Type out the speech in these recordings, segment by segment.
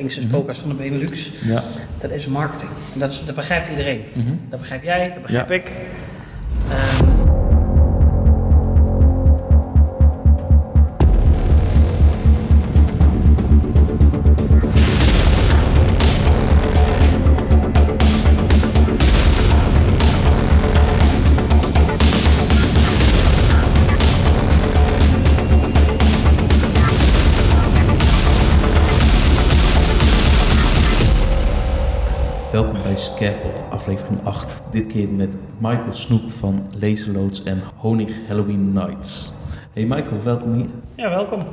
Engelse spookhuis van de Benelux. Ja. Dat is marketing. En dat, is, dat begrijpt iedereen. Mhm. Dat begrijp jij, dat begrijp Ja. ik. Aflevering 8. Dit keer met Michael Snoek van Laserloods en Honig Halloween Nights. Hey Michael, welkom hier. ja, welkom.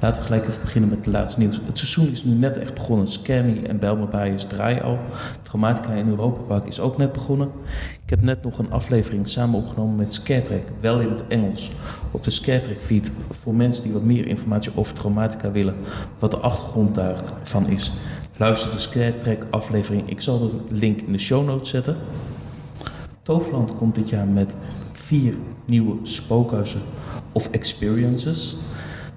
Laten we gelijk even beginnen met het laatste nieuws. Het seizoen is nu net echt begonnen. Scammy en Belmabias draaien al. Traumatica in Europa Park is ook net begonnen. Ik heb net nog een aflevering samen opgenomen met Scaretrack, wel in het Engels, op de Scaretrack feed. Voor mensen die wat meer informatie over Traumatica willen, wat de achtergrond daarvan is. Luister de Scaretrack aflevering. Ik zal de link in de show notes zetten. Toverland komt dit jaar met vier nieuwe spookhuizen of experiences.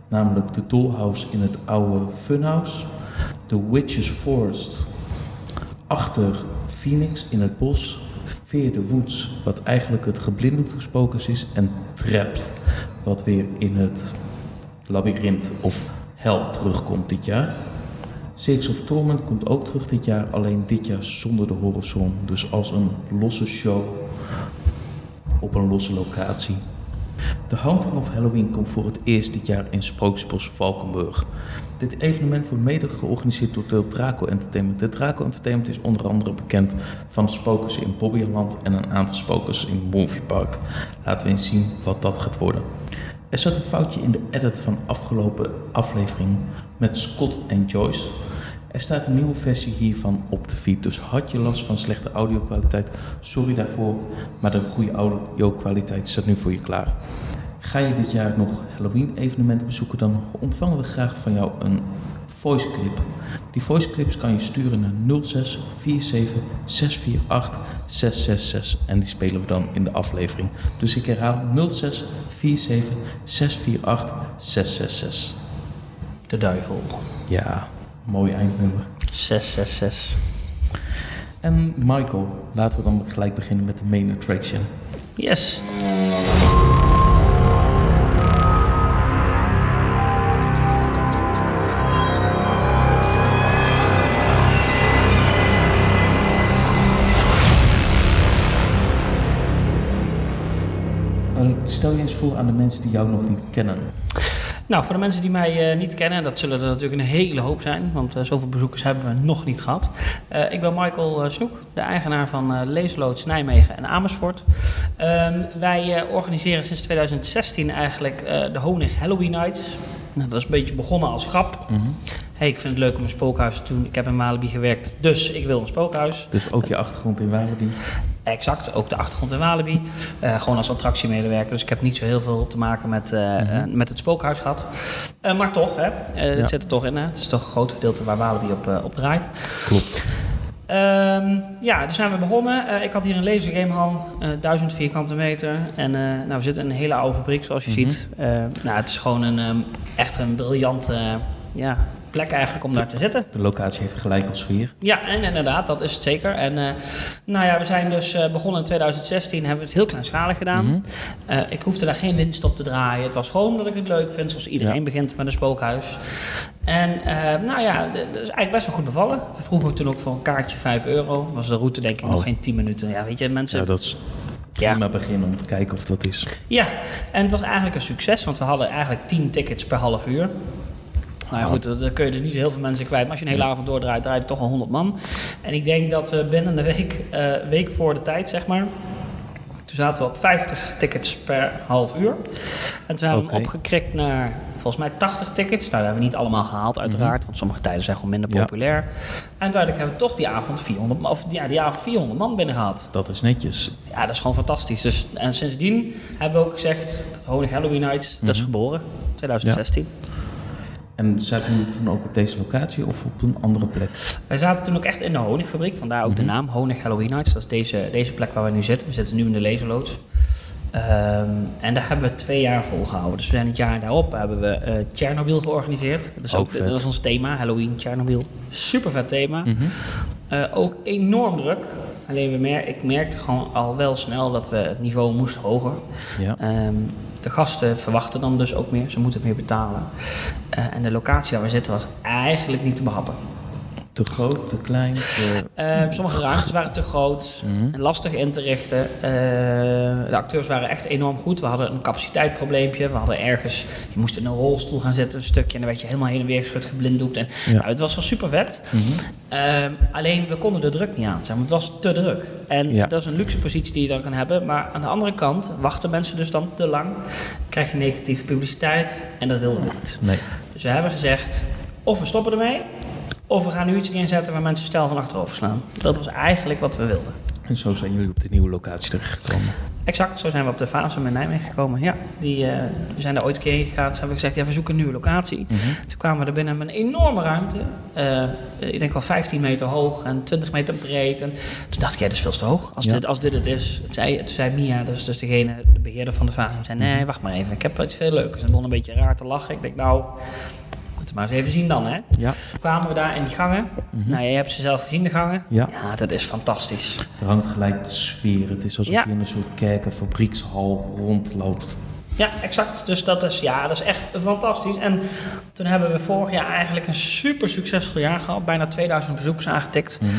Namelijk de Dollhouse in het oude Funhouse. De Witches Forest achter Phoenix in het bos. Fear the Woods, wat eigenlijk het geblinddoekte spookhuis is. En Trapped, wat weer in het labyrint of hel terugkomt dit jaar. Six of Torment komt ook terug dit jaar, alleen dit jaar zonder de horrorzone. Dus als een losse show op een losse locatie. De Haunting of Halloween komt voor het eerst dit jaar in Sprookjesbos Valkenburg. Dit evenement wordt mede georganiseerd door de Draco Entertainment. De Draco Entertainment is onder andere bekend van spokers in Bobbyland en een aantal spokers in Movie Park. Laten we eens zien wat dat gaat worden. Er zat een foutje in de edit van afgelopen aflevering met Scott en Joyce. Er staat een nieuwe versie hiervan op de feed, dus had je last van slechte audio-kwaliteit, sorry daarvoor, maar de goede audio-kwaliteit staat nu voor je klaar. Ga je dit jaar nog Halloween-evenementen bezoeken, dan ontvangen we graag van jou een voice clip. Die voice clips kan je sturen naar 06 47 648 666 en die spelen we dan in de aflevering. Dus ik herhaal 06 47 648 666. De duivel. Ja, mooi eindnummer. 666. En Michael, laten we dan gelijk beginnen met de main attraction. Yes. Stel je eens voor aan de mensen die jou nog niet kennen. Nou, voor de mensen die mij eh, niet kennen, dat zullen er natuurlijk een hele hoop zijn, want eh, zoveel bezoekers hebben we nog niet gehad. Eh, ik ben Michael Snoek, de eigenaar van Leesloods Nijmegen en Amersfoort. Ehm, wij organiseren sinds 2016 eigenlijk de Honig Halloween Nights. Nou, dat is een beetje begonnen als grap. Hey, ik vind het leuk om een spookhuis te doen. Ik heb in Walibi gewerkt, dus ik wil een spookhuis. Dus ook je achtergrond in Walibi. Exact, ook de achtergrond in Walibi. Eh, gewoon als attractiemedewerker. Dus ik heb niet zo heel veel te maken met, eh, Mhm. eh, met het spookhuis gehad. Eh, maar toch, hè, het Ja. zit er toch in. Hè? Het is toch een groot gedeelte waar Walibi op, op draait. Klopt. Ehm, ja, dus zijn we begonnen. Ik had hier een lasergamehal, eh 1000 vierkante meter. En nou, we zitten in een hele oude fabriek, zoals je Mhm. ziet. Nou, het is gewoon een, ehm, echt een briljante ja, plek eigenlijk om daar te zitten. De locatie heeft gelijk als sfeer. Ja, en inderdaad, dat is het zeker. En eh, nou ja, we zijn dus eh, begonnen in 2016, hebben we het heel kleinschalig gedaan. Mhm. Eh, ik hoefde daar geen winst op te draaien. Het was gewoon dat ik het leuk vind, zoals iedereen Ja. begint met een spookhuis. En nou ja, dat is eigenlijk best wel goed bevallen. We vroegen toen ook voor een kaartje 5 euro. Was de route denk ik Oh. nog geen 10 minuten. Ja, weet je, mensen... Ja, dat is Ja. prima begin om te kijken of dat is. Ja, en het was eigenlijk een succes, want we hadden eigenlijk 10 tickets per half uur. Nou ja, goed, dan kun je dus niet heel veel mensen kwijt. Maar als je een hele avond doordraait, draait er toch al 100 man. En ik denk dat we binnen de week, eh, week voor de tijd, zeg maar... Toen zaten we op 50 tickets per half uur. En toen hebben we hem opgekrikt naar volgens mij 80 tickets. Nou, dat hebben we niet allemaal gehaald uiteraard, want sommige tijden zijn gewoon minder Mhm. Ja. populair. En uiteindelijk hebben we toch die avond 400, man- of ja, die avond 400 man binnen gehad. Dat is netjes. Ja, dat is gewoon fantastisch. Dus, en sindsdien hebben we ook gezegd, het Honig Halloween Nights, dat is Mhm. geboren, 2016. En zaten jullie toen ook op deze locatie of op een andere plek? Wij zaten toen ook echt in de honingfabriek, vandaar ook de Mhm. naam Honig Halloween Nights. Dat is deze, deze plek waar we nu zitten. We zitten nu in de laserloods. Ehm, en daar hebben we twee jaar volgehouden. Dus we zijn het jaar daarop hebben we uh, Chernobyl georganiseerd. Dat is Ook ook, vet. dat is ons thema, Halloween, Chernobyl. Super vet thema. Mhm. Eh, ook enorm druk. Alleen we mer ik merkte gewoon al wel snel dat we het niveau moest hoger. Ja. Ehm, de gasten verwachten dan dus ook meer. Ze moeten meer betalen. Eh, en de locatie waar we zitten was eigenlijk niet te behappen. Te groot, te klein. te- Eh, sommige ruimtes waren te groot Mhm. en lastig in te richten. Eh, de acteurs waren echt enorm goed. We hadden een capaciteitsprobleempje. We hadden ergens, je moest in een rolstoel gaan zitten, een stukje. En dan werd je helemaal heen en weer geschud, geblinddoekt. En, Ja. nou, het was wel super vet. Mhm. Ehm, alleen we konden de druk niet aan. Zeg maar. Het was te druk. En Ja. dat is een luxe positie die je dan kan hebben. Maar aan de andere kant wachten mensen dus dan te lang. Krijg je negatieve publiciteit. En dat wilden we niet. Nee. Dus we hebben gezegd, of we stoppen ermee. Of we gaan nu iets inzetten waar mensen stijl van achterover slaan. Dat was eigenlijk wat we wilden. En zo zijn jullie op de nieuwe locatie terechtgekomen. Exact, zo zijn we op de Fasum in Nijmegen gekomen. Ja, die, eh, we zijn daar ooit een keer gegaan. Toen hebben we gezegd, ja, we zoeken een nieuwe locatie. Mhm. Toen kwamen we er binnen met een enorme ruimte. Eh, ik denk wel 15 meter hoog en 20 meter breed. En toen dacht ik, ja, dat is veel te hoog. Als, Ja. dit, als dit het is. Toen zei, toen zei Mia, dus, dus degene, de beheerder van de Fasum, zei, nee, wacht maar even. Ik heb iets veel leukers. En begon een beetje raar te lachen. Ik denk, nou, moeten we maar eens even zien dan, hè. Ja. Toen kwamen we daar in die gangen. Mhm. Nou, je hebt ze zelf gezien, de gangen. Ja. Ja, dat is fantastisch. Er hangt gelijk de sfeer. Het is alsof Ja. je in een soort kerk, een fabriekshal rondloopt. Ja, exact. Dus dat is, ja, dat is echt fantastisch. En toen hebben we vorig jaar eigenlijk een super succesvol jaar gehad. Bijna 2000 bezoekers aangetikt. Mhm.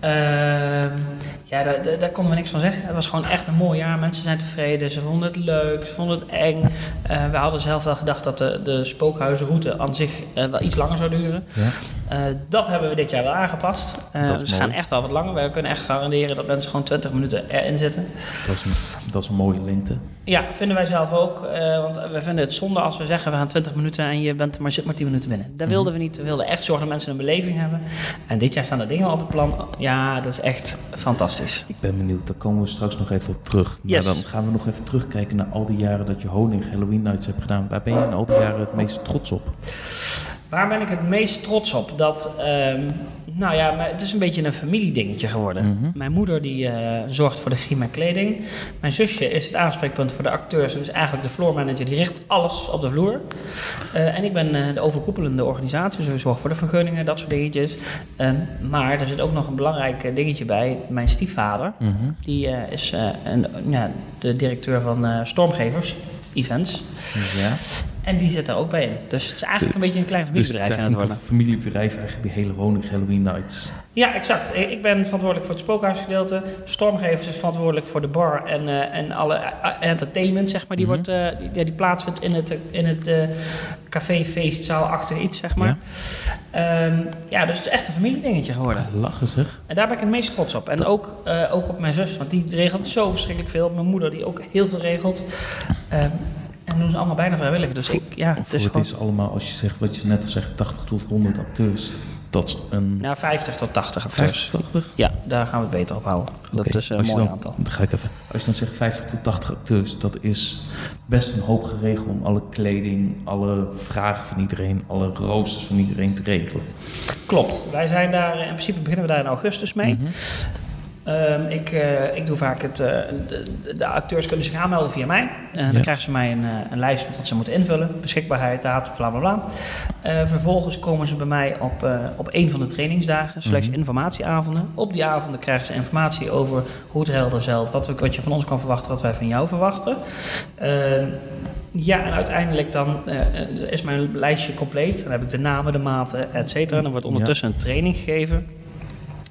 Ehm, ja, daar, daar, daar konden we niks van zeggen. Het was gewoon echt een mooi jaar. Mensen zijn tevreden. Ze vonden het leuk. Ze vonden het eng. Eh, we hadden zelf wel gedacht dat de, de spookhuizenroute aan zich eh, wel iets langer zou duren. Ja. Eh, dat hebben we dit jaar wel aangepast. Dus we gaan echt wel wat langer. We kunnen echt garanderen dat mensen gewoon 20 minuten erin zitten. Dat, is een, dat is een mooie lengte. Ja, vinden wij zelf ook. eh, want we vinden het zonde als we zeggen we gaan 20 minuten en je bent maar, zit maar 10 minuten binnen. Dat Mhm. wilden we niet. We wilden echt zorgen dat mensen een beleving hebben. En dit jaar staan er dingen op het plan. Ja, dat is echt fantastisch. Ik ben benieuwd, daar komen we straks nog even op terug. Maar Yes. dan gaan we nog even terugkijken naar al die jaren dat je Honing Halloween Nights hebt gedaan. Waar ben je in al die jaren het meest trots op? Waar ben ik het meest trots op? Dat, ehm, nou ja, het is een beetje een familiedingetje geworden. Mhm. Mijn moeder die eh, zorgt voor de en kleding. Mijn zusje is het aanspreekpunt voor de acteurs. En dus eigenlijk de floor manager die richt alles op de vloer. Eh, en ik ben eh, de overkoepelende organisatie. Dus ik zorg voor de vergunningen, dat soort dingetjes. Ehm, maar er zit ook nog een belangrijk dingetje bij. Mijn stiefvader. Mhm. Die is een, ja, de directeur van Stormgevers. Events. Ja. En die zit er ook bij in. Dus het is eigenlijk een beetje een klein Dus het familiebedrijf aan het worden. een familiebedrijf, eigenlijk die hele Honing Halloween Nights. Ja, exact. Ik ben verantwoordelijk voor het spookhuisgedeelte. Stormgevers is verantwoordelijk voor de bar en, eh, en alle eh, entertainment, zeg maar. Die, Mhm. wordt, eh, die, ja, die plaatsvindt in het, in het eh, café, feestzaalachtig iets, zeg maar. Ja. ja, dus het is echt een familiedingetje geworden. Ah, lachen zeg. En daar ben ik het meest trots op. En ook, ook op mijn zus, want die regelt zo verschrikkelijk veel. Mijn moeder, die ook heel veel regelt. Ehm, en doen ze allemaal bijna vrijwillig. Dus ik, ja, het is het gewoon... is allemaal, als je zegt wat je net al zegt, 80 tot 100 acteurs. Dat is een... Ja, 50 tot 80 acteurs. 50, 80? Ja, daar gaan we het beter op houden. Dat is een mooi dan- aantal. Dan ga ik even. Als je dan zegt 50 tot 80 acteurs, dat is best een hoop geregeld om alle kleding, alle vragen van iedereen, alle roosters van iedereen te regelen. Klopt. Wij zijn daar, in principe beginnen we daar in augustus mee. Mhm. Ehm, ik, eh, ik doe vaak het. eh, de, de acteurs kunnen zich aanmelden via mij. En dan krijgen ze mij een, een lijst met wat ze moeten invullen. Beschikbaarheid, datum, bla bla bla. Vervolgens komen ze bij mij op, op een van de trainingsdagen, slash Mhm. informatieavonden. Op die avonden krijgen ze informatie over hoe het helder zeilt, wat, we, wat je van ons kan verwachten, wat wij van jou verwachten. Ehm, ja, en uiteindelijk dan is mijn lijstje compleet. Dan heb ik de namen, de maten, et cetera. En dan wordt ondertussen een training gegeven.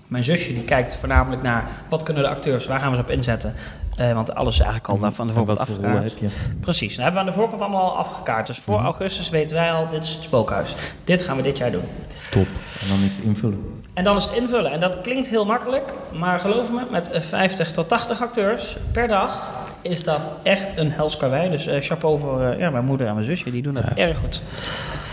Mijn zusje die kijkt voornamelijk naar wat kunnen de acteurs, waar gaan we ze op inzetten. Eh, want alles is eigenlijk al van de voorkant afgekaart. heb je? Precies, dan hebben we aan de voorkant allemaal al afgekaart. Dus voor Mhm. augustus weten wij al, dit is het spookhuis. Dit gaan we dit jaar doen. Top. En dan is het invullen. En dan is het invullen. En dat klinkt heel makkelijk, maar geloof me, met eh, 50 tot 80 acteurs per dag is dat echt een hels karwei. Dus eh, chapeau voor eh, ja, mijn moeder en mijn zusje, die doen dat Ja. erg goed.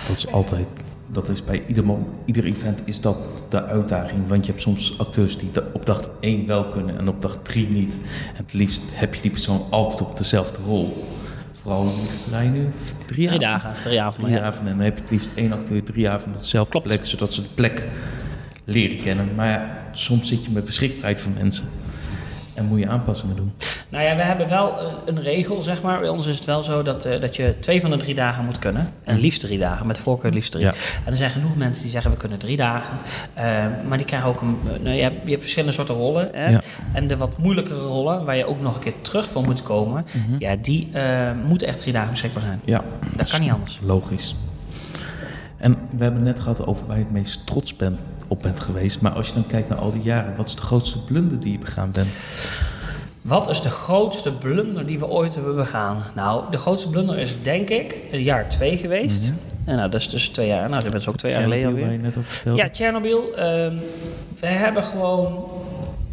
Dat is altijd, dat is bij ieder, ieder event is dat de uitdaging. Want je hebt soms acteurs die op dag 1 wel kunnen en op dag 3 niet. En het liefst heb je die persoon altijd op dezelfde rol. Vooral je nu? Drie, Drie dagen, drie avonden. Drie ja. avonden. En dan heb je het liefst één acteur drie avonden op dezelfde Klopt. plek. Zodat ze de plek leren kennen. Maar ja, soms zit je met beschikbaarheid van mensen. En moet je aanpassingen doen. Nou ja, we hebben wel een, een regel, zeg maar. Bij ons is het wel zo dat, eh, dat je twee van de drie dagen moet kunnen. En liefst drie dagen, met voorkeur liefst drie. Ja. En er zijn genoeg mensen die zeggen we kunnen drie dagen. Eh, maar die krijgen ook een. eh, nou, je, hebt, je hebt verschillende soorten rollen. Hè? Ja. En de wat moeilijkere rollen, waar je ook nog een keer terug voor moet komen. Mhm. Ja, die moeten echt drie dagen beschikbaar zijn. Ja, Dat kan niet anders. logisch. En we hebben net gehad over waar je het meest trots bent, op bent geweest. Maar als je dan kijkt naar al die jaren, wat is de grootste blunder die je begaan bent? Wat is de grootste blunder die we ooit hebben begaan? Nou, de grootste blunder is denk ik het jaar twee geweest. Mhm. En nou, dat is dus twee jaar. Nou, dat is ook twee jaar geleden alweer. net. Ja, Tsjernobyl. ehm we hebben gewoon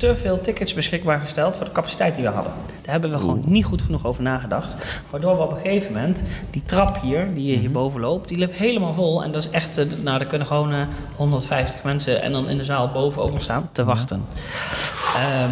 te veel tickets beschikbaar gesteld voor de capaciteit die we hadden. Daar hebben we gewoon niet goed genoeg over nagedacht. Waardoor we op een gegeven moment die trap hier, die je hierboven loopt, die liep helemaal vol. En dat is echt, eh, nou, daar kunnen gewoon eh, 150 mensen en dan in de zaal boven ook nog staan te wachten. Ehm,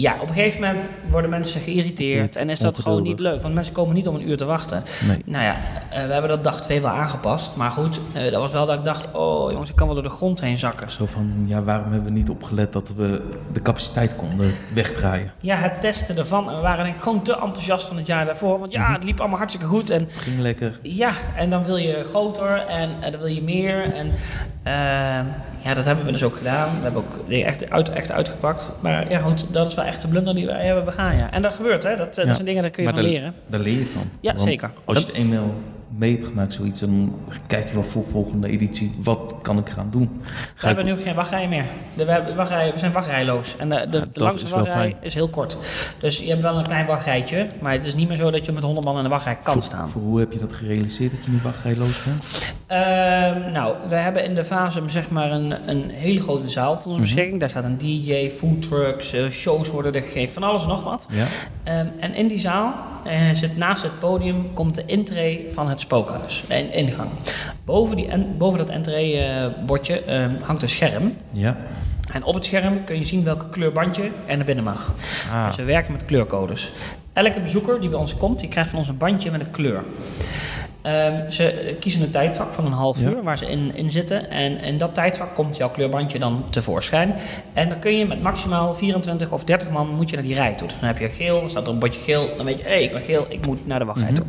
ja, op een gegeven moment worden mensen geïrriteerd en is dat gewoon niet leuk. Want mensen komen niet om een uur te wachten. Nee. Nou ja, eh, we hebben dat dag twee wel aangepast. Maar goed, eh, dat was wel dat ik dacht, oh jongens, ik kan wel door de grond heen zakken. Zo van, ja, waarom hebben we niet opgelet dat we de capaciteit konden wegdraaien? Ja, het testen ervan. En we waren denk ik gewoon te enthousiast van het jaar daarvoor. Want Mhm. ja, het liep allemaal hartstikke goed. En Het ging lekker. ja, en dan wil je groter en, en dan wil je meer. En ja, dat hebben we dus ook gedaan. We hebben ook echt, uit, echt uitgepakt. Maar ja, goed, dat is wel echt de blunder die wij hebben begaan. Ja. En dat gebeurt, hè. Dat, eh, dat zijn dingen, daar kun je Maar van daar- leren. Daar leer je van. Ja, Want zeker. Als je het eenmaal mee hebt gemaakt, zoiets, dan kijk je wel voor volgende editie, wat kan ik gaan doen? We Ga ik- hebben nu geen wachtrij meer. De, we, hebben wachtrij, we zijn wachtrijloos. En de, de, Ja, de langste wachtrij is heel kort. Dus je hebt wel een klein wachtrijtje. Maar het is niet meer zo dat je met 100 man in de wachtrij kan voor, staan. voor hoe heb je dat gerealiseerd dat je nu wachtrijloos bent? Ehm, nou, we hebben in de fase zeg maar een, een hele grote zaal tot Mhm. onze beschikking. Daar staat een DJ, foodtrucks, eh, shows worden er gegeven, van alles en nog wat. Ja. Ehm, en in die zaal eh, zit naast het podium komt de intree van het spookhuis, een ingang. Boven, die en, boven dat entreebordje ehm hangt een scherm. Ja. En op het scherm kun je zien welke kleurbandje er naar binnen mag. Ah, Dus we werken met kleurcodes. Elke bezoeker die bij ons komt, die krijgt van ons een bandje met een kleur. Ehm, ze kiezen een tijdvak van een half Ja. uur waar ze in, in zitten. En in dat tijdvak komt jouw kleurbandje dan tevoorschijn. En dan kun je met maximaal 24 of 30 man moet je naar die rij toe. Dan heb je geel, dan staat er een bordje geel. Dan weet je, hé, hey, ik ben geel, ik moet naar de wachtrij Mhm. toe.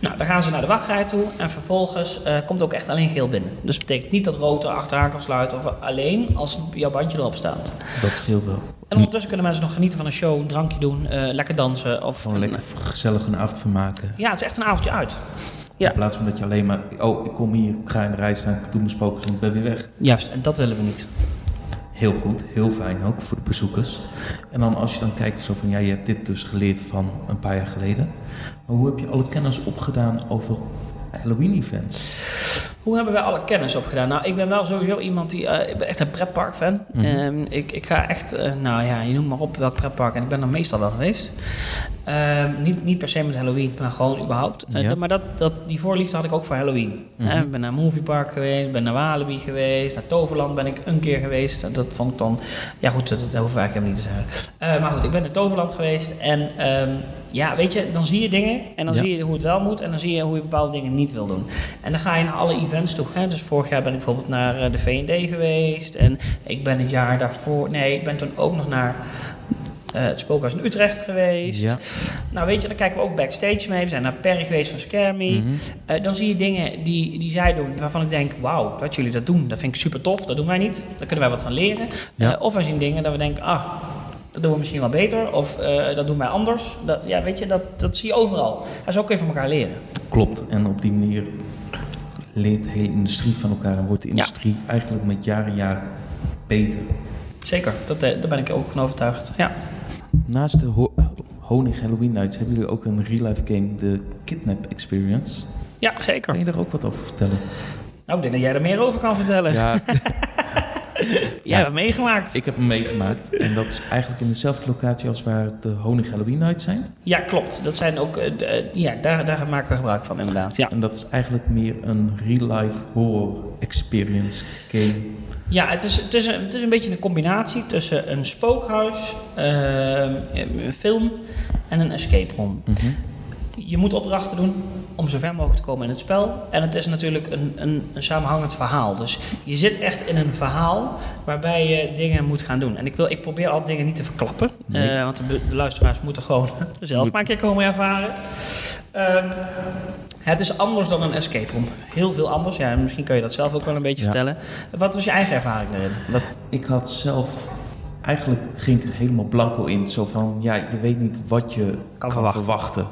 Nou, dan gaan ze naar de wachtrij toe en vervolgens eh, komt ook echt alleen geel binnen. Dus dat betekent niet dat rood er achteraan kan sluiten, of alleen als jouw bandje erop staat. dat scheelt wel. En ondertussen kunnen mensen nog genieten van een show, een drankje doen, eh, lekker dansen. Of Gewoon lekker gezellig een avond vermaken. Ja, het is echt een avondje uit. Ja. In plaats van dat je alleen maar, oh, ik kom hier, ik ga in de rij staan, ik doe mijn spookjes en ik ben weer weg. Juist, en dat willen we niet. Heel goed, heel fijn ook voor de bezoekers. En dan als je dan kijkt, zo van, ja, je hebt dit dus geleerd van een paar jaar geleden. Maar hoe heb je alle kennis opgedaan over Halloween-events? Hoe hebben wij alle kennis opgedaan? Nou, ik ben wel sowieso iemand die... eh, ik ben echt een pretpark-fan. Mhm. Ehm, ik, ik ga echt... eh, nou ja, je noemt maar op welk pretpark. En ik ben er meestal wel geweest. Ehm, niet, niet per se met Halloween, maar gewoon überhaupt. Eh, Ja. maar dat, dat, die voorliefde had ik ook voor Halloween. Mhm. Ik ben naar Moviepark geweest, ben naar Walibi geweest, naar Toverland ben ik een keer geweest. Dat vond ik dan... Ja goed, dat, dat hoef ik eigenlijk helemaal niet te zeggen. Maar goed, ik ben in Toverland geweest. En ehm, ja, weet je, dan zie je dingen. En dan Ja. zie je hoe het wel moet. En dan zie je hoe je bepaalde dingen niet wil doen. En dan ga je naar alle events toe. Hè? Dus vorig jaar ben ik bijvoorbeeld naar eh, de V&D geweest. En ik ben het jaar daarvoor... Nee, ik ben toen ook nog naar... eh, het spookhuis in Utrecht geweest. Ja. Nou, weet je, dan kijken we ook backstage mee. We zijn naar Perry geweest van Me. Mhm. Eh, dan zie je dingen die, die zij doen, waarvan ik denk, wauw, dat jullie dat doen, dat vind ik super tof, dat doen wij niet. Daar kunnen wij wat van leren. Ja. Of wij zien dingen dat we denken, ah, dat doen we misschien wel beter, of eh, dat doen wij anders. Dat, ja, weet je, dat, dat zie je overal. En zo kun je van elkaar leren. Klopt. En op die manier leert de hele industrie van elkaar en wordt de Ja. industrie eigenlijk met jaar en jaar beter. Zeker, dat, eh, daar ben ik ook van overtuigd. Ja. Naast de ho Honig Halloween Nights hebben jullie ook een real-life game, de Kidnap Experience. ja, zeker. Kan je daar ook wat over vertellen? Nou, ik denk dat jij er meer over kan vertellen. Ja, Jij hebt het meegemaakt. ik heb hem meegemaakt. En dat is eigenlijk in dezelfde locatie als waar de Honig Halloween Nights zijn. Ja, klopt. Dat zijn ook, eh, eh, ja, daar, daar maken we gebruik van inderdaad. Ja. En dat is eigenlijk meer een real-life horror experience game. Ja, het is, het, is een, het is een beetje een combinatie tussen een spookhuis, ehm, een film en een escape room. Mhm. je moet opdrachten doen om zo ver mogelijk te komen in het spel. En het is natuurlijk een, een, een samenhangend verhaal. Dus je zit echt in een verhaal waarbij je dingen moet gaan doen. En ik, wil, ik probeer al dingen niet te verklappen. Nee. Eh, want de, de luisteraars moeten gewoon zelf Moet- maar een keer komen ervaren. Ehm, het is anders dan een escape room. Heel veel anders. Ja, misschien kun je dat zelf ook wel een beetje Ja. vertellen. Wat was je eigen ervaring daarin? Wat, Ik had zelf... Eigenlijk ging ik er helemaal blanco in. Zo van, ja, je weet niet wat je kan, verwachten. verwachten.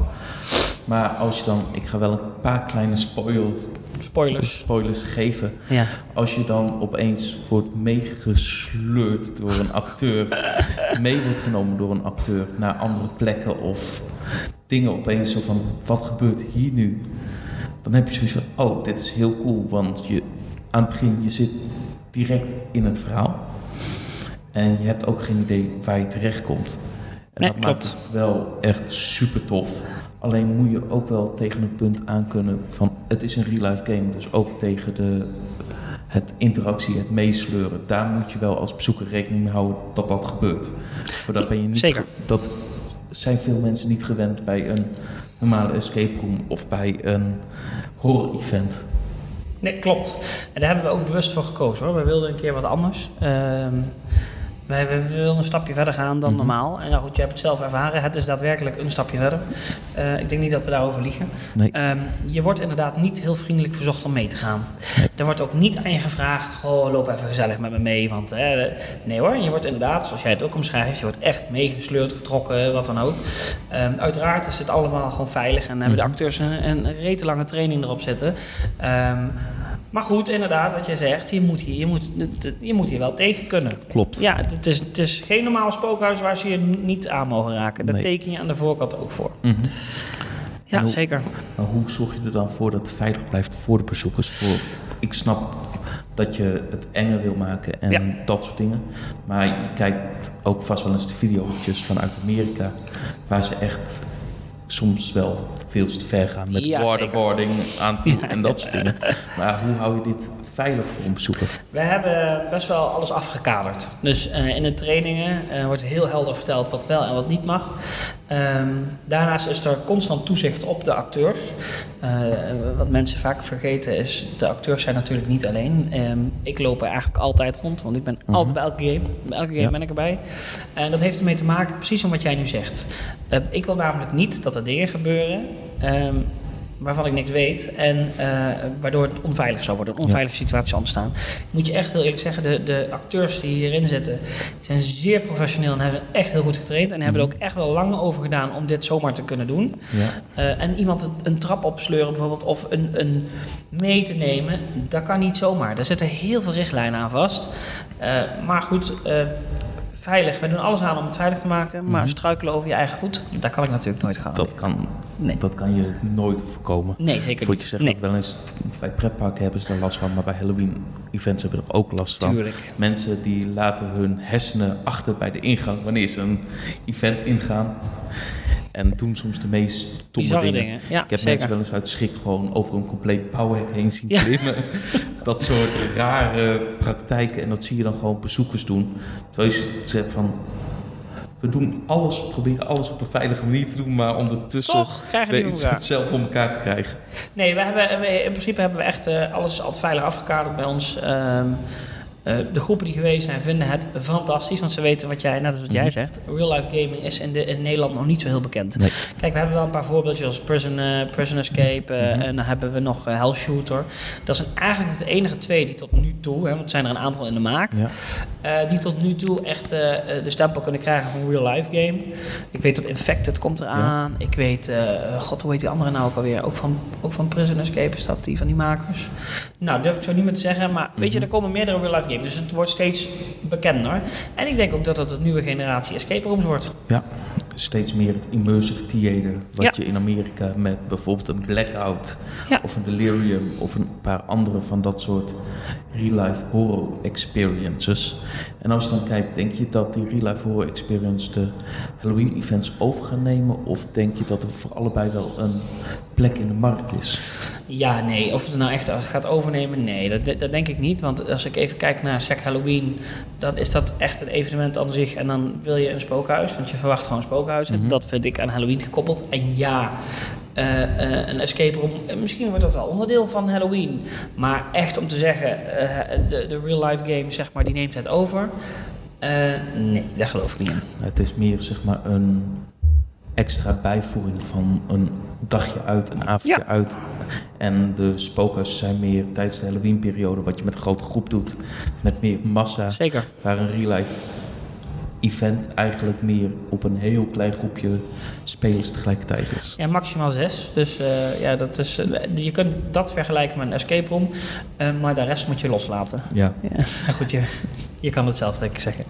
Maar als je dan... Ik ga wel een paar kleine spoilers, spoilers. spoilers geven. Ja. Als je dan opeens wordt meegesleurd door een acteur, mee wordt genomen door een acteur naar andere plekken of dingen opeens zo van, wat gebeurt hier nu? Dan heb je zoiets van, oh, dit is heel cool, want je, aan het begin, je zit direct in het verhaal. En je hebt ook geen idee waar je terechtkomt. En Nee, dat klopt. maakt het wel echt super tof. Alleen moet je ook wel tegen een punt aankunnen van het is een real life game. Dus ook tegen de, het interactie, het meesleuren. Daar moet je wel als bezoeker rekening mee houden dat dat gebeurt. Voor dat ben je niet Zeker. dat zijn veel mensen niet gewend bij een normale escape room of bij een horror event. Nee, klopt. En daar hebben we ook bewust voor gekozen hoor. We wilden een keer wat anders. Ehm, wij, we wilden een stapje verder gaan dan Mhm. normaal. En nou goed, je hebt het zelf ervaren. Het is daadwerkelijk een stapje verder. Eh, ik denk niet dat we daarover liegen. Nee. Ehm, je wordt inderdaad niet heel vriendelijk verzocht om mee te gaan. Er wordt ook niet aan je gevraagd, goh, loop even gezellig met me mee. Want eh, nee hoor, je wordt inderdaad, zoals jij het ook omschrijft, je wordt echt meegesleurd, getrokken, wat dan ook. Ehm, uiteraard is het allemaal gewoon veilig en hebben de Mhm. acteurs een, een rete lange training erop zitten. Ehm, maar goed, inderdaad, wat jij zegt, je moet hier, je moet, je moet hier wel tegen kunnen. Klopt. Ja, het, is, het is geen normaal spookhuis waar ze je niet aan mogen raken. Daar Nee. teken je aan de voorkant ook voor. Mhm. Ja, hoe- zeker. Maar hoe zorg je er dan voor dat het veilig blijft voor de bezoekers? Voor, ik snap dat je het enger wil maken en Ja. dat soort dingen. Maar je kijkt ook vast wel eens de video's vanuit Amerika... waar ze echt soms wel veel te ver gaan met Ja, waterboarding aan toe en dat soort dingen. Maar hoe hou je dit veilig voor een bezoeker? We hebben best wel alles afgekaderd. Dus eh, in de trainingen eh, wordt heel helder verteld wat wel en wat niet mag. Ehm, daarnaast is er constant toezicht op de acteurs. Eh, wat mensen vaak vergeten is, de acteurs zijn natuurlijk niet alleen. Ehm, ik loop er eigenlijk altijd rond, want ik ben Mhm. altijd bij elke game. Bij elke game Ja. ben ik erbij. En dat heeft ermee te maken, precies om wat jij nu zegt. Ik wil namelijk niet dat er dingen gebeuren... ehm, waarvan ik niks weet en eh, waardoor het onveilig zou worden, een onveilige situatie zal ontstaan. Moet je echt heel eerlijk zeggen, de, de acteurs die hierin zitten, zijn zeer professioneel en hebben echt heel goed getraind en hebben er ook echt wel lang over gedaan om dit zomaar te kunnen doen. Ja. Eh, en iemand een, trap opsleuren bijvoorbeeld of een, een mee te nemen, dat kan niet zomaar. Daar zitten heel veel richtlijnen aan vast. Eh, maar goed, veilig. We doen alles aan om het veilig te maken, maar Mhm. struikelen over je eigen voet, daar kan ik natuurlijk nooit gaan. Dat kan, Nee. dat kan je nooit voorkomen. Nee, zeker niet. je zegt nee, wel eens, bij pretparken hebben ze er last van, maar bij Halloween-events hebben ze er ook last van. tuurlijk. Mensen die laten hun hersenen achter bij de ingang wanneer ze een event ingaan. En doen soms de meest stomme dingen. dingen. Ja, Ik heb zeker. mensen wel eens uit schrik gewoon over een compleet bouwhek heen zien Ja. klimmen. dat soort rare praktijken. En dat zie je dan gewoon bezoekers doen. Terwijl je zegt van... We doen alles, proberen alles op een veilige manier te doen, maar ondertussen Toch krijgen we het weten voor elkaar. het zelf om elkaar te krijgen. Nee, we hebben, we- in principe hebben we echt eh, alles altijd veilig afgekaderd bij ons. Ehm, eh, de groepen die geweest zijn vinden het fantastisch, want ze weten wat jij, net als wat jij Mhm. zegt, real life gaming is in, de, in Nederland nog niet zo heel bekend. Nee. Kijk, we hebben wel een paar voorbeeldjes als Prison, Prison Escape eh, Mhm. en dan hebben we nog Hell Shooter. Dat zijn eigenlijk de enige twee die tot nu toe, hè, want er zijn er een aantal in de maak, Ja. die tot nu toe echt de stempel kunnen krijgen van real life game. Ik weet dat Infected komt eraan. Ik weet, god hoe heet die andere nou ook alweer? Ook van, ook van Prison Escape is dat, die van die makers. Nou, durf ik zo niet meer te zeggen, maar weet je, Mhm. er komen meerdere real life games. Dus het wordt steeds bekender. En ik denk ook dat het een nieuwe generatie escape rooms wordt. Ja, steeds meer het immersive theater. Wat Ja. je in Amerika met bijvoorbeeld een Blackout Ja. of een Delirium of een paar andere van dat soort real-life horror experiences. En als je dan kijkt, denk je dat die real-life horror experience de Halloween events over gaan nemen? Of denk je dat er voor allebei wel een plek in de markt is? Ja, nee. Of het er nou echt gaat overnemen, nee. Dat, dat denk ik niet. Want als ik even kijk naar Sec Halloween, dan is dat echt een evenement aan zich. En dan wil je een spookhuis, want je verwacht gewoon een spookhuis. En Mhm. dat vind ik aan Halloween gekoppeld. En ja, eh, eh, een escape room. Misschien wordt dat wel onderdeel van Halloween. Maar echt om te zeggen, eh, de, de real life game, zeg maar, die neemt het over. Nee, daar geloof ik niet in. Het is meer zeg maar een extra bijvoering van een dagje uit, een avondje Ja. uit. En de spokers zijn meer tijdens de Halloween-periode, wat je met een grote groep doet, met meer massa. Zeker. Waar een real life event eigenlijk meer op een heel klein groepje spelers tegelijkertijd is. Ja, maximaal zes. Dus eh, ja, dat is, eh, je kunt dat vergelijken met een escape room. eh, maar de rest moet je loslaten. Ja. Ja, maar goed, je, je kan het zelf denk ik zeggen.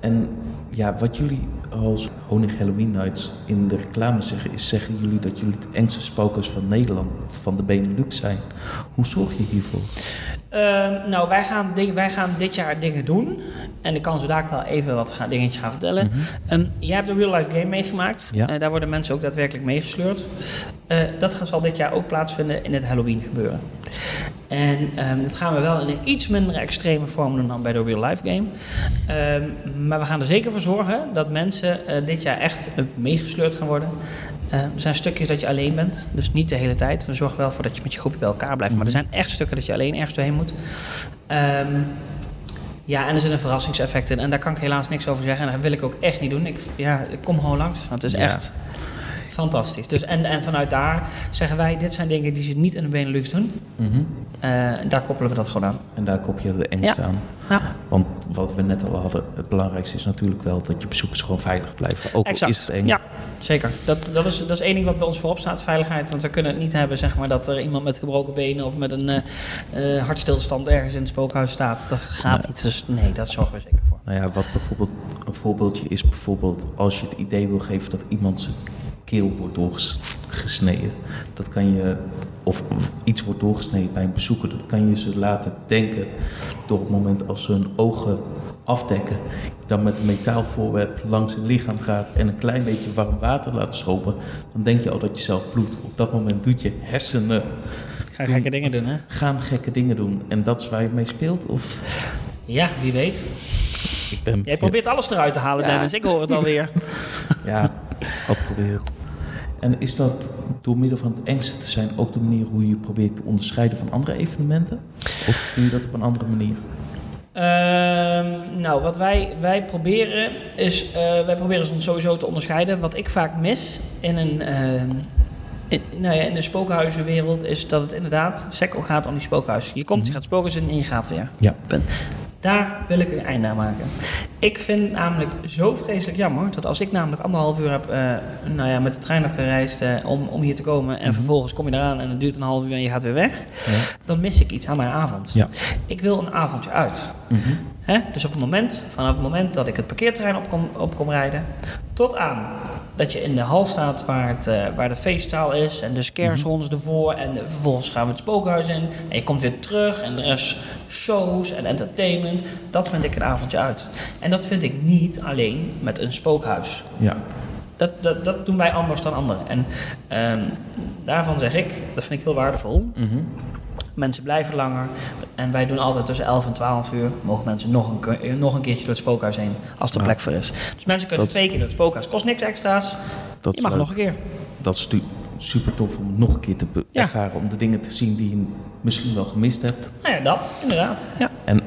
En ja, wat jullie als Honig Halloween Nights in de reclame zeggen, is zeggen jullie dat jullie de engste spokers van Nederland, van de Benelux zijn. Hoe zorg je hiervoor? Ehm, nou, wij gaan, ding- wij gaan dit jaar dingen doen. En ik kan zo dadelijk wel even wat dingetjes gaan vertellen. Ehm, jij hebt een real-life game meegemaakt. Ja. Eh, daar worden mensen ook daadwerkelijk meegesleurd. Eh, dat gaat- zal dit jaar ook plaatsvinden in het Halloween gebeuren. En ehm, dat gaan we wel in een iets minder extreme vorm doen dan bij de real-life game. Maar we gaan er zeker voor zorgen dat mensen eh, dit jaar echt meegesleurd gaan worden. Eh, er zijn stukjes dat je alleen bent, dus niet de hele tijd. We zorgen wel voor dat je met je groepje bij elkaar blijft. Maar er zijn echt stukken dat je alleen ergens doorheen moet. Ehm, ja, en er zit een verrassingseffect in. En daar kan ik helaas niks over zeggen. En dat wil ik ook echt niet doen. Ik, ja, ik kom gewoon langs. Want het is Ja. echt fantastisch. Dus, en, en vanuit daar zeggen wij, dit zijn dingen die ze niet in de Benelux doen. Mhm. Eh, daar koppelen we dat gewoon aan. En daar kop je de engste aan. Ja. Want wat we net al hadden, het belangrijkste is natuurlijk wel dat je bezoekers gewoon veilig blijven. Ook Exact. is het eng. Ja, zeker. Dat, dat, is, dat is één ding wat bij ons voorop staat, veiligheid. Want we kunnen het niet hebben zeg maar, dat er iemand met gebroken benen of met een eh, eh, hartstilstand ergens in het spookhuis staat. Dat gaat Nee. niet. Dus nee, dat zorgen we zeker voor. Nou ja, wat bijvoorbeeld een voorbeeldje is bijvoorbeeld als je het idee wil geven dat iemand zijn keel wordt doorgesneden. Dat kan je, of iets wordt doorgesneden bij een bezoeker, dat kan je ze laten denken door het moment als ze hun ogen afdekken, dan met een metaalvoorwerp langs het lichaam gaat en een klein beetje warm water laat stromen, dan denk je al dat je zelf bloedt. Op dat moment doet je hersenen Ga gekke dingen doen, hè? gaan gekke dingen doen en dat is waar je mee speelt? Of Ja, wie weet. ik ben Jij probeert alles eruit te halen, Ja. Dennis. Ik hoor het alweer. Ja, al proberen. En is dat door middel van het engste te zijn ook de manier hoe je probeert te onderscheiden van andere evenementen? Of doe je dat op een andere manier? Ehm, nou, wat wij, wij proberen is, eh, wij proberen ons sowieso te onderscheiden. Wat ik vaak mis in een, ehm, in, nou ja, in de spookhuizenwereld is dat het inderdaad sekko gaat om die spookhuis. Je komt, je gaat spookhuis in en je gaat weer. Ja. Punt. Daar wil ik een einde aan maken. Ik vind het namelijk zo vreselijk jammer dat als ik namelijk anderhalf uur heb eh, nou ja, met de trein heb gereisd eh, om, om hier te komen en Mhm. vervolgens kom je eraan en het duurt een half uur en je gaat weer weg, Ja. dan mis ik iets aan mijn avond. Ja. Ik wil een avondje uit. Mhm. Hè? Dus op het moment, vanaf het moment dat ik het parkeerterrein op kom, op kom rijden, tot aan dat je in de hal staat waar, het, eh, waar de feestzaal is en de scarezones ervoor en vervolgens gaan we het spookhuis in en je komt weer terug en er is shows en entertainment. Dat vind ik een avondje uit. En dat vind ik niet alleen met een spookhuis. Ja. Dat, dat, dat doen wij anders dan anderen. En ehm, daarvan zeg ik, dat vind ik heel waardevol. Mhm. Mensen blijven langer. En wij doen altijd tussen 11 en 12 uur. Mogen mensen nog een, nog een keertje door het spookhuis heen. Als er plek voor is. Dus mensen kunnen Dat- twee keer door het spookhuis. Kost niks extra's. Dat je mag leuk. nog een keer. Dat is super tof om nog een keer te Ja. ervaren. Om de dingen te zien die je misschien wel gemist hebt. Nou ja, dat. Inderdaad. Ja. En,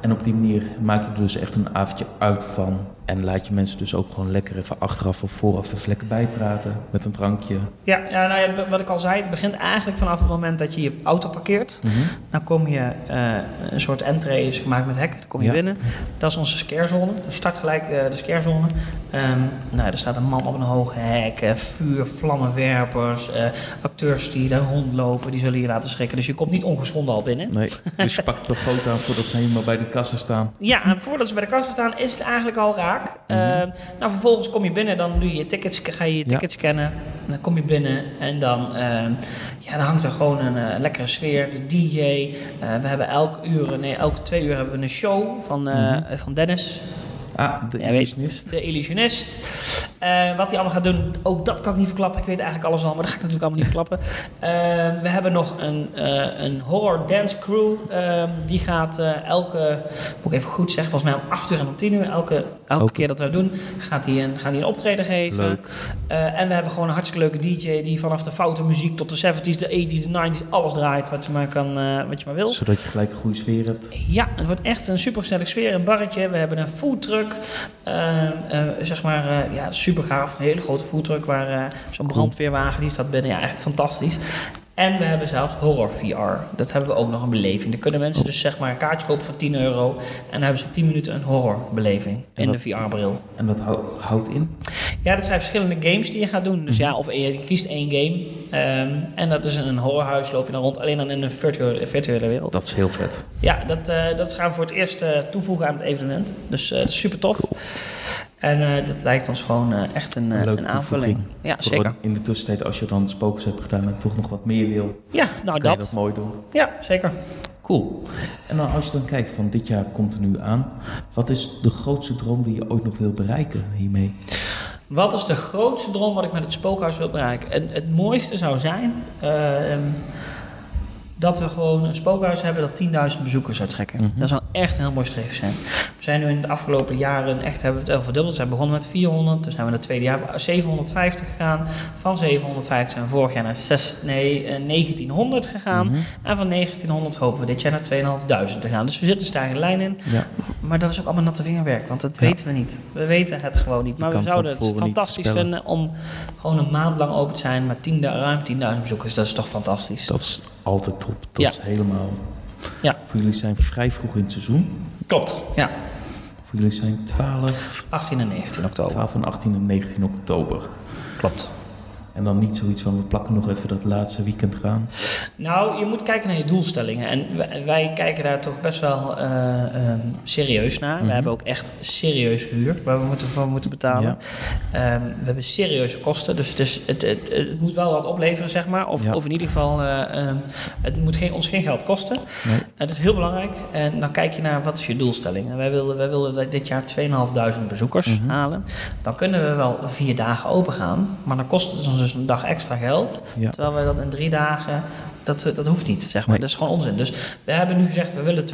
en op die manier maak je er dus echt een avondje uit van. En laat je mensen dus ook gewoon lekker even achteraf of vooraf even lekker bijpraten. Met een drankje. Ja, ja, nou ja, wat ik al zei. Het begint eigenlijk vanaf het moment dat je je auto parkeert. Mhm. Dan kom je, eh, een soort entree is gemaakt met hek. Dan kom je Ja. binnen. Dat is onze scarezone. Start gelijk eh, de scarezone. Ehm nou, er staat een man op een hoog hek. eh, vuur, vlammenwerpers. acteurs die daar rondlopen. Die zullen je laten schrikken. Dus je komt niet ongeschonden al binnen. Nee, dus je pakt de foto aan voordat ze helemaal bij de kassa staan. Ja, en voordat ze bij de kassa staan is het eigenlijk al raak. Eh, nou, vervolgens kom je binnen, dan doe je je tickets, ga je je Ja. tickets scannen. En dan kom je binnen en dan, eh, ja, dan hangt er gewoon een eh, lekkere sfeer. De DJ. eh, we hebben elke uur, nee, elke twee uur hebben we een show van, eh, Mhm. van Dennis, Ah, de illusionist. de illusionist. Eh, wat hij allemaal gaat doen, ook dat kan ik niet verklappen. Ik weet eigenlijk alles al, maar dat ga ik natuurlijk allemaal niet verklappen. Eh, we hebben nog een, eh, een horror dance crew. Ehm, die gaat elke, moet ik even goed zeggen, volgens mij om 8 uur en om 10 uur, elke, elke keer dat we doen, gaat hij een, gaat hij een optreden geven. Leuk. En we hebben gewoon een hartstikke leuke DJ die vanaf de foute muziek tot de 70s, de 80s, de 90s, alles draait wat je maar, kan, wat je maar wil. Zodat je gelijk een goede sfeer hebt. Ja, het wordt echt een super gezellig sfeer, een barretje. We hebben een foodtruck, eh, eh, zeg maar, eh, ja, super gaaf. Een hele grote foodtruck waar zo'n brandweerwagen die staat binnen. Ja, echt fantastisch. En we hebben zelfs horror VR. Dat hebben we ook nog een beleving. Dan kunnen mensen dus zeg maar een kaartje kopen voor 10 euro. En dan hebben ze 10 minuten een horrorbeleving in de VR-bril. En dat hou- houdt in. Ja, dat zijn verschillende games die je gaat doen. Dus Mhm. ja, of je kiest één game. ehm, en dat is in een horrorhuis, loop je dan rond. Alleen dan in een virtuele, virtuele wereld. Dat is heel vet. Ja, dat, eh, dat gaan we voor het eerst eh, toevoegen aan het evenement. Dus eh, dat is super tof. En eh, dat lijkt ons gewoon eh, echt een, eh, Een leuke een aanvulling. Ja, zeker. in de tussentijd, als je dan spokers hebt gedaan en toch nog wat meer wil, Ja, nou kan je dat. dat mooi doen. Ja, zeker. Cool. En dan als je dan kijkt van dit jaar komt er nu aan. Wat is de grootste droom die je ooit nog wil bereiken hiermee? Wat is de grootste droom wat ik met het spookhuis wil bereiken? Het, het mooiste zou zijn ehm, dat we gewoon een spookhuis hebben dat 10.000 bezoekers zou trekken. Mhm. Dat zou echt een heel mooi streven zijn. We zijn nu in de afgelopen jaren echt hebben we het al verdubbeld. We zijn begonnen met 400, toen zijn we in het tweede jaar 750 gegaan. Van 750 zijn we vorig jaar naar 6, nee, eh, 1900 gegaan. Mhm. En van 1900 hopen we dit jaar naar 2500 te gaan. Dus we zitten stijgende lijn in. Ja. Maar dat is ook allemaal natte vingerwerk, want dat Ja. weten we niet. We weten het gewoon niet. Maar we zouden het fantastisch vinden om gewoon een maand lang open te zijn met 10, ruim 10.000 bezoekers. Dat is toch fantastisch? Dat is altijd top. Dat Ja. is helemaal... Ja. Voor jullie zijn vrij vroeg in het seizoen. Klopt. Ja, Voor jullie zijn 12, 18 en 19 oktober. 12 en 18 en 19 oktober. Klopt. En dan niet zoiets van we plakken nog even dat laatste weekend eraan. Nou, je moet kijken naar je doelstellingen. En wij, wij kijken daar toch best wel eh, ehm, serieus naar. Mhm. We hebben ook echt serieus huur waar we moeten, voor moeten betalen. Ehm, we hebben serieuze kosten. Dus het, is, het, het, het moet wel wat opleveren, zeg maar. Of, Ja. of in ieder geval, eh, ehm, het moet geen, ons geen geld kosten. Nee. Het is heel belangrijk. En dan kijk je naar wat is je doelstelling. En wij wilden, wij wilden dit jaar 2.500 bezoekers Mhm. halen. Dan kunnen we wel vier dagen open gaan. Maar dan kost het ons dus een dag extra geld. Ja. Terwijl wij dat in drie dagen, dat, dat hoeft niet, zeg maar. Nee. Dat is gewoon onzin. Dus we hebben nu gezegd, we willen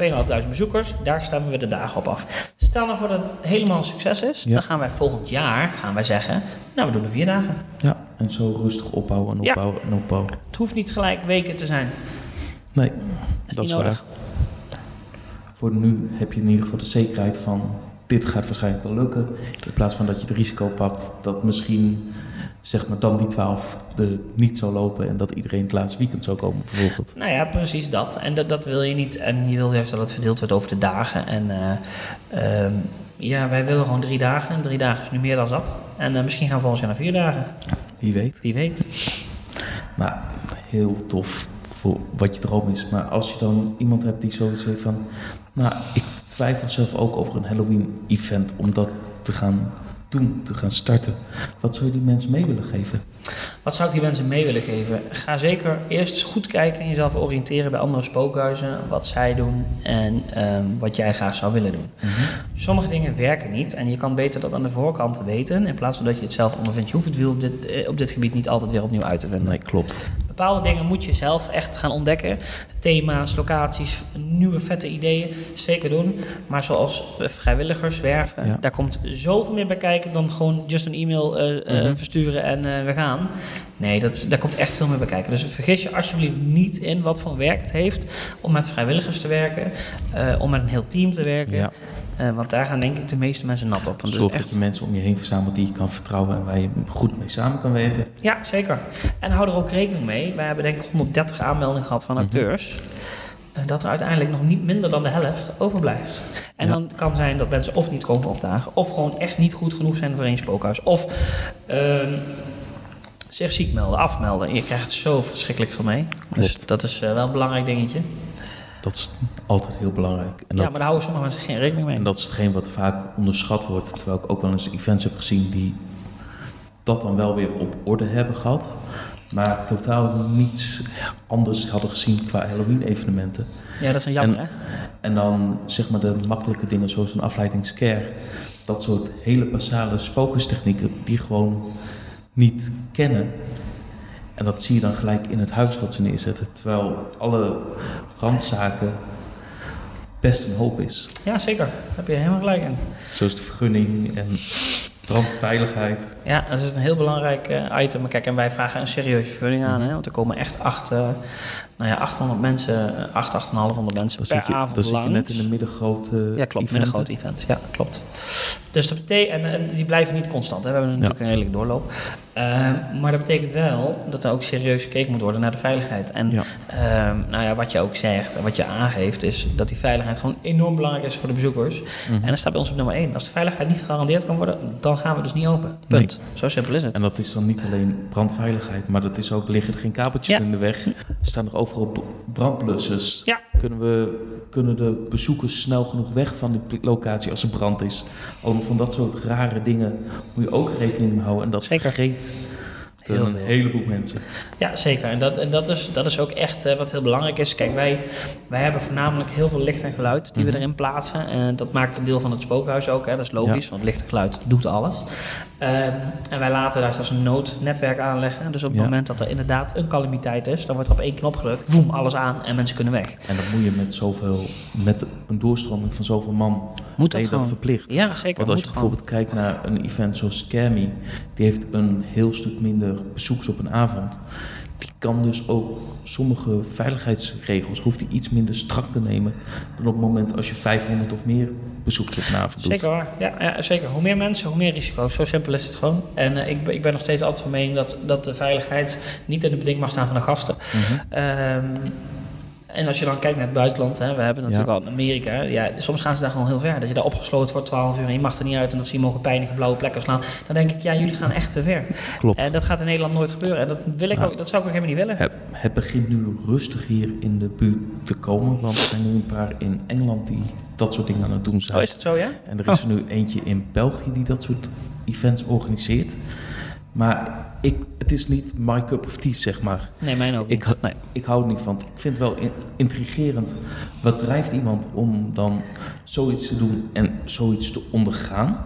2.500 bezoekers. Daar stemmen we de dagen op af. Stel nou voor dat het helemaal een succes is. Ja. Dan gaan wij volgend jaar gaan wij zeggen, nou we doen er vier dagen. Ja, en zo rustig opbouwen en Ja. opbouwen en opbouwen. Het hoeft niet gelijk weken te zijn. Nee, Dat is, dat niet is nodig. waar. Voor nu heb je in ieder geval de zekerheid van dit gaat waarschijnlijk wel lukken. In plaats van dat je het risico pakt dat misschien zeg maar dan die 12 er niet zou lopen en dat iedereen het laatste weekend zou komen bijvoorbeeld. Nou ja, precies dat. En dat, dat wil je niet. En je wil juist dat het verdeeld wordt over de dagen. En eh, ehm, ja, wij willen gewoon drie dagen. En drie dagen is nu meer dan zat. En eh, misschien gaan we volgend jaar naar vier dagen. Wie weet. Wie weet. Nou, heel tof voor wat je droom is. Maar als je dan iemand hebt die zoiets heeft van... Nou, ik twijfel zelf ook over een Halloween-event om dat te gaan doen, te gaan starten. Wat zou je die mensen mee willen geven? Wat zou ik die mensen mee willen geven? Ga zeker eerst goed kijken en jezelf oriënteren bij andere spookhuizen. Wat zij doen en ehm, wat jij graag zou willen doen. Sommige dingen werken niet en je kan beter dat aan de voorkant weten. In plaats van dat je het zelf ondervindt. Je hoeft het wiel op dit, eh, op dit gebied niet altijd weer opnieuw uit te vinden. Nee, klopt. Bepaalde dingen moet je zelf echt gaan ontdekken. Thema's, locaties, nieuwe vette ideeën. Zeker doen. Maar zoals vrijwilligers werven, Ja. daar komt zoveel meer bij kijken dan gewoon just een e-mail eh, eh, Mhm. versturen en we gaan. Nee, dat, daar komt echt veel meer bij kijken. Dus vergis je alsjeblieft niet in wat voor werk het heeft om met vrijwilligers te werken, eh, om met een heel team te werken. Ja. Eh, want daar gaan denk ik de meeste mensen nat op. Want Zorg echt- dat je mensen om je heen verzamelt die je kan vertrouwen en waar je goed mee samen kan werken. Ja, zeker. En hou er ook rekening mee. Wij hebben denk ik 130 aanmeldingen gehad van Mhm. acteurs. En dat er uiteindelijk nog niet minder dan de helft overblijft. En Ja. dan kan zijn dat mensen of niet komen opdagen... of gewoon echt niet goed genoeg zijn voor één spookhuis. Of ehm, zich ziek melden, afmelden. En je krijgt het zo verschrikkelijk van mee. Dus Klopt. dat is eh, wel een belangrijk dingetje. Dat is altijd heel belangrijk. En ja, dat, maar daar houden sommige mensen geen rekening mee. en dat is hetgeen wat vaak onderschat wordt. Terwijl ik ook wel eens events heb gezien die dat dan wel weer op orde hebben gehad. Maar totaal niets anders hadden gezien qua Halloween-evenementen. Ja, dat is een jammer, En- hè? En dan zeg maar de makkelijke dingen zoals een afleidingscare. dat soort hele basale spokestechnieken die gewoon niet kennen. En dat zie je dan gelijk in het huis wat ze neerzetten. Terwijl alle randzaken best een hoop is. Ja, zeker. Daar heb je helemaal gelijk in. Zoals de vergunning en brandveiligheid. Ja, dat is een heel belangrijk eh, item. Kijk, en wij vragen een serieuze vergunning aan. Hè, want er komen echt acht, eh, nou ja, 800 mensen, eh, 8, 8,500 mensen Dan per zit je, avond dan zit je langs. net in een middengrote Ja, klopt. Event. Ja, klopt. Dus dat betekent, en, en die blijven niet constant. Hè. We hebben natuurlijk een redelijke doorloop. Ehm, maar dat betekent wel dat er ook serieus gekeken moet worden naar de veiligheid. En Ja. ehm, nou ja, wat je ook zegt en wat je aangeeft, is dat die veiligheid gewoon enorm belangrijk is voor de bezoekers. Mhm. En dat staat bij ons op nummer 1. Als de veiligheid niet gegarandeerd kan worden, dan gaan we dus niet open. Punt. Zo simpel is het. En dat is dan niet alleen brandveiligheid, maar dat is ook liggen er geen kabeltjes Ja. in de weg. Staan er overal b- brandblussers. Ja. Kunnen, we, kunnen de bezoekers snel genoeg weg van die locatie als er brand is? Allemaal van dat soort rare dingen moet je ook rekening mee houden. En dat Zeker. vergeet Heel een heleboel mensen. Ja, zeker. En dat, en dat, is, dat is ook echt eh, wat heel belangrijk is. Kijk, wij, wij hebben voornamelijk heel veel licht en geluid die Mhm. we erin plaatsen. En dat maakt een deel van het spookhuis ook. Hè. Dat is logisch, want licht en geluid doet alles. Ehm, en wij laten daar zelfs een noodnetwerk aanleggen. Dus op het Ja. moment dat er inderdaad een calamiteit is, dan wordt er op één knop gedrukt, voem, alles aan en mensen kunnen weg. En dat moet je met zoveel, met een doorstroming van zoveel man, Moet dat je dat gewoon? verplicht. Ja, zeker. Want als je gewoon. bijvoorbeeld kijkt naar een event zoals Scammy, die heeft een heel stuk minder bezoekers op een avond. Die kan dus ook sommige veiligheidsregels, hoeft die iets minder strak te nemen dan op het moment als je 500 of meer bezoekers op avond doet. Zeker waar. Ja, ja, zeker. Hoe meer mensen, hoe meer risico's. Zo simpel is het gewoon. En eh, ik, ben- ik ben nog steeds altijd van mening dat, dat de veiligheid niet in de beding mag staan van de gasten. Ehm, en als je dan kijkt naar het buitenland, hè, we hebben natuurlijk al in Amerika. Ja, soms gaan ze daar gewoon heel ver. Dat je daar opgesloten wordt 12 uur en je mag er niet uit en dat ze je mogen pijnige blauwe plekken slaan. Dan denk ik, ja, jullie gaan echt te ver. Klopt. En dat gaat in Nederland nooit gebeuren. En dat, wil ik Ja. ook, dat zou ik ook helemaal niet willen. Het, het begint nu rustig hier in de buurt te komen, want er zijn nu een paar in Engeland die dat soort dingen aan het doen zijn. Oh, is dat zo, ja? En er is er nu eentje in België die dat soort events organiseert. Maar ik, het is niet my cup of tea, zeg maar. Nee, mijn ook Ik, niet. Nee. ik hou er niet van. Ik vind het wel in- intrigerend. Wat drijft iemand om dan zoiets te doen en zoiets te ondergaan?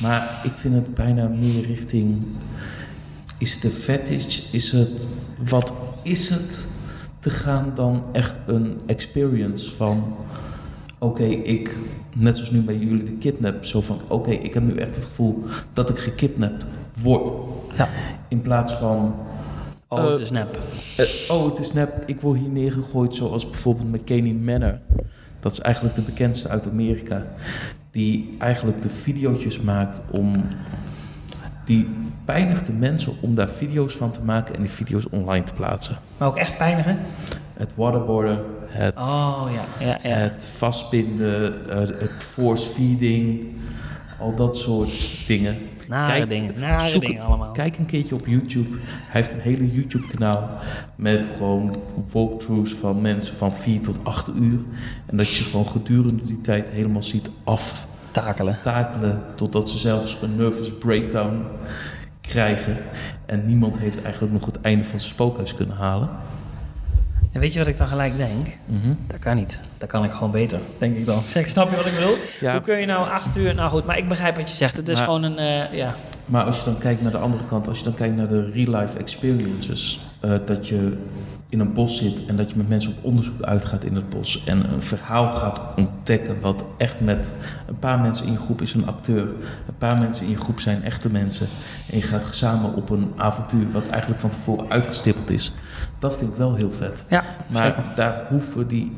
Maar ik vind het bijna meer richting... Is het een fetish? Is het... Wat is het te gaan dan echt een experience van... Oké, ik... Net zoals nu bij jullie de kidnap. Zo van, oké, ik heb nu echt het gevoel dat ik gekidnapt word. Ja. In plaats van... Oh, het Eh, is nep. eh, oh, het is nep. Ik word hier neergegooid zoals bijvoorbeeld McKinney Manor. Dat is eigenlijk de bekendste uit Amerika. Die eigenlijk de video's maakt om... Die pijnigt de mensen om daar video's van te maken en die video's online te plaatsen. Maar ook echt pijnigen? Het waterboarden, het, Oh, ja. ja, ja. het vastbinden, eh, het force feeding, al dat soort dingen. Nare Kijk, dingen. Nare zoek dingen allemaal. Kijk een keertje op YouTube. Hij heeft een hele YouTube-kanaal met gewoon walkthroughs van mensen van 4 tot 8 uur. En dat je ze gewoon gedurende die tijd helemaal ziet Takelen. aftakelen totdat ze zelfs een nervous breakdown krijgen. En niemand heeft eigenlijk nog het einde van zijn spookhuis kunnen halen. En weet je wat ik dan gelijk denk? Dat kan niet. Dat kan ik gewoon beter, denk ik dan. Zeg, snap je wat ik bedoel? Ja. Hoe kun je nou acht uur... Nou goed, maar ik begrijp wat je zegt. Het is Maar- gewoon een... eh, ja. Maar als je dan kijkt naar de andere kant, als je dan kijkt naar de real-life experiences, eh, dat je in een bos zit en dat je met mensen op onderzoek uitgaat in het bos en een verhaal gaat ontdekken wat echt met een paar mensen in je groep is een acteur, een paar mensen in je groep zijn echte mensen en je gaat samen op een avontuur wat eigenlijk van tevoren uitgestippeld is. Dat vind ik wel heel vet. Ja, Maar zeker. daar hoeven die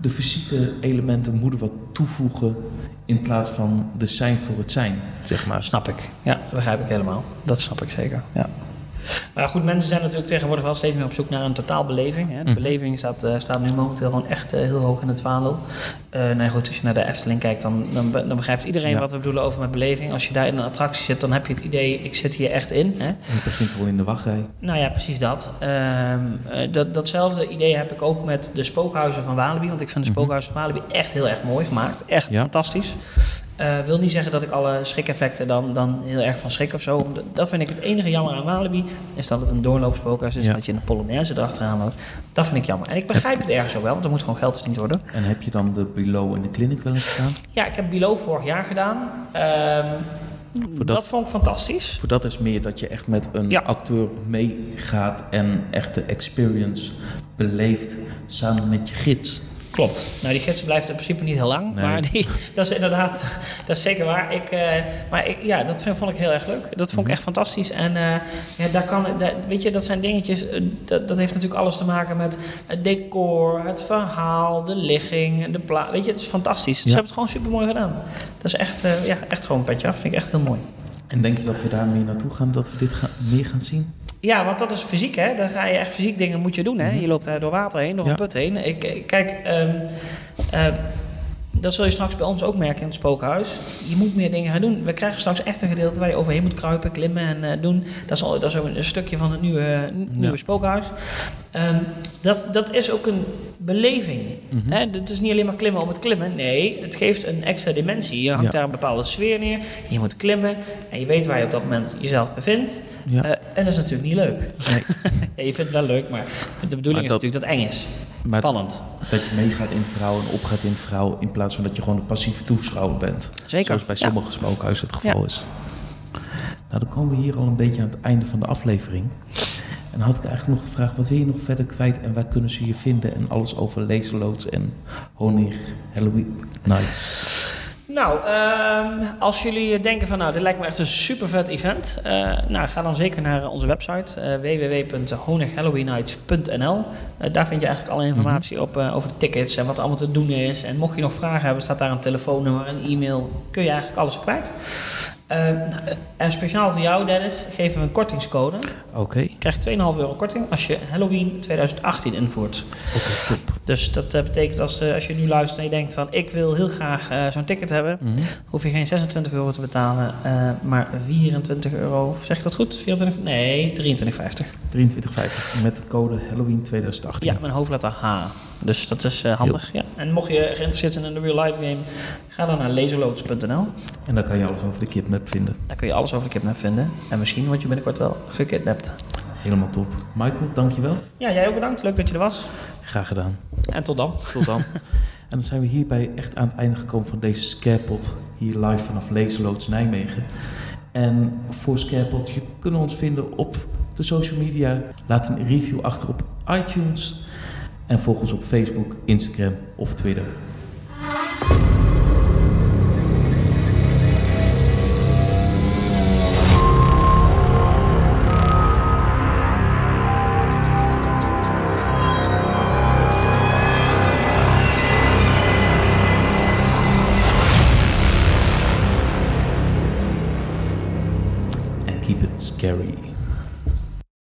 de fysieke elementen moeten wat toevoegen in plaats van de zijn voor het zijn, zeg maar. Snap ik. Ja, begrijp ik helemaal. Dat snap ik zeker. Ja. Maar goed, mensen zijn natuurlijk tegenwoordig wel steeds meer op zoek naar een totaalbeleving. Hè. De Mhm. beleving staat, eh, staat nu momenteel gewoon echt eh, heel hoog in het vaandel. Eh nee, goed, als je naar de Efteling kijkt, dan, dan, be- dan begrijpt iedereen Ja. wat we bedoelen over met beleving. Als je daar in een attractie zit, dan heb je het idee, ik zit hier echt in. Hè. En het begint gewoon in de wachtrij. Nou ja, precies dat. Ehm, eh, dat. Datzelfde idee heb ik ook met de spookhuizen van Walibi. Want ik vind de Mhm. spookhuizen van Walibi echt heel erg mooi gemaakt. Echt Ja. fantastisch. Eh, wil niet zeggen dat ik alle schrikeffecten dan, dan heel erg van schrik of zo. Dat- vind ik het enige jammer aan Walibi. Is dat het een doorloopspookhuis is. Ja. Dat je een Polonaise erachteraan loopt. Dat vind ik jammer. En ik begrijp het ergens ook wel, want er moet gewoon geld verdiend worden. En heb je dan de Below in de clinic wel eens gedaan? Ja, ik heb Below vorig jaar gedaan. Ehm, Voor dat... dat- vond ik fantastisch. Voor dat is meer dat je echt met een Ja. acteur meegaat en echt de experience beleeft samen met je gids. Klopt. Nou, die gids blijft in principe niet heel lang. Nee. Maar die, dat is inderdaad, dat is zeker waar. Ik, eh, maar ik, ja, dat vind, vond ik heel erg leuk. Dat vond ik Mhm. echt fantastisch. En eh, ja, daar kan, daar, weet je, dat zijn dingetjes, eh, dat, dat heeft natuurlijk alles te maken met het decor, het verhaal, de ligging, de plaat. Weet je, het is fantastisch. Ze Ja. hebben het gewoon super mooi gedaan. Dat is echt, eh, ja, echt gewoon een petje af. Vind ik echt heel mooi. En denk je dat we daar meer naartoe gaan, dat we dit gaan, meer gaan zien? Ja, want dat is fysiek, hè? Dan ga je echt fysiek dingen moet je doen, hè? Mhm. Je loopt daar door water heen, door Ja. een put heen. Ik, ik- kijk, ehm, eh, dat zul je straks bij ons ook merken in het spookhuis. Je moet meer dingen gaan doen. We krijgen straks echt een gedeelte waar je overheen moet kruipen, klimmen en eh, doen. Dat is, al, dat is ook een stukje van het nieuwe, nieuwe Ja. spookhuis. Ehm, dat, dat is ook een beleving. Mhm. Het is niet alleen maar klimmen om het klimmen. Nee, het geeft een extra dimensie. Je hangt Ja. daar een bepaalde sfeer neer. Je moet klimmen en je weet waar je op dat moment jezelf bevindt. Ja. Eh, en dat is natuurlijk niet leuk. Nee. Ja, je vindt het wel leuk, maar de bedoeling Maar is natuurlijk dat het eng is. Maar Spannend. dat je meegaat in het verhaal en opgaat in het verhaal... in plaats van dat je gewoon een passieve toeschouwer bent. Zeker. Zoals bij sommige spookhuizen het geval is. Nou, dan komen we hier al een beetje aan het einde van de aflevering. En dan had ik eigenlijk nog gevraagd, wat wil je nog verder kwijt... en waar kunnen ze je vinden en alles over laserloods en Honig Halloween Nights. Nou, ehm, als jullie denken van nou, dit lijkt me echt een super vet event. eh, nou, ga dan zeker naar onze website uh, www.honighalloweennights.nl. Eh, daar vind je eigenlijk alle informatie op eh, over de tickets en wat er allemaal te doen is. En mocht je nog vragen hebben, staat daar een telefoonnummer, een e-mail. Kun je eigenlijk alles kwijt. Eh, en speciaal voor jou, Dennis, geven we een kortingscode. Oké, Je krijgt 2,5 euro korting als je Halloween 2018 invoert. oké, top. Dus dat eh, betekent als, eh, als je nu luistert en je denkt van ik wil heel graag zo'n ticket hebben, Mhm. hoef je geen 26 euro te betalen, maar 24 euro. Zeg ik dat goed? 24? Nee, 23,50. 23,50 met de code Halloween 2018. Ja, met een hoofdletter H. Dus dat is eh, handig. Ja. En mocht je geïnteresseerd zijn in de real life game, ga dan naar laserloads.nl. En dan kan je alles over de kidnap vinden. Daar kun je alles over de kidnap vinden. En misschien word je binnenkort wel gekidnapt. Helemaal top. Michael, dankjewel. Ja, jij ook bedankt. Leuk dat je er was. Graag gedaan. En tot dan. Tot dan. en dan zijn we hierbij echt aan het einde gekomen van deze Scarepot. Hier live vanaf Laserloods Nijmegen. En voor Scarepot, je kunt ons vinden op de social media. Laat een review achter op iTunes. En volg ons op Facebook, Instagram of Twitter.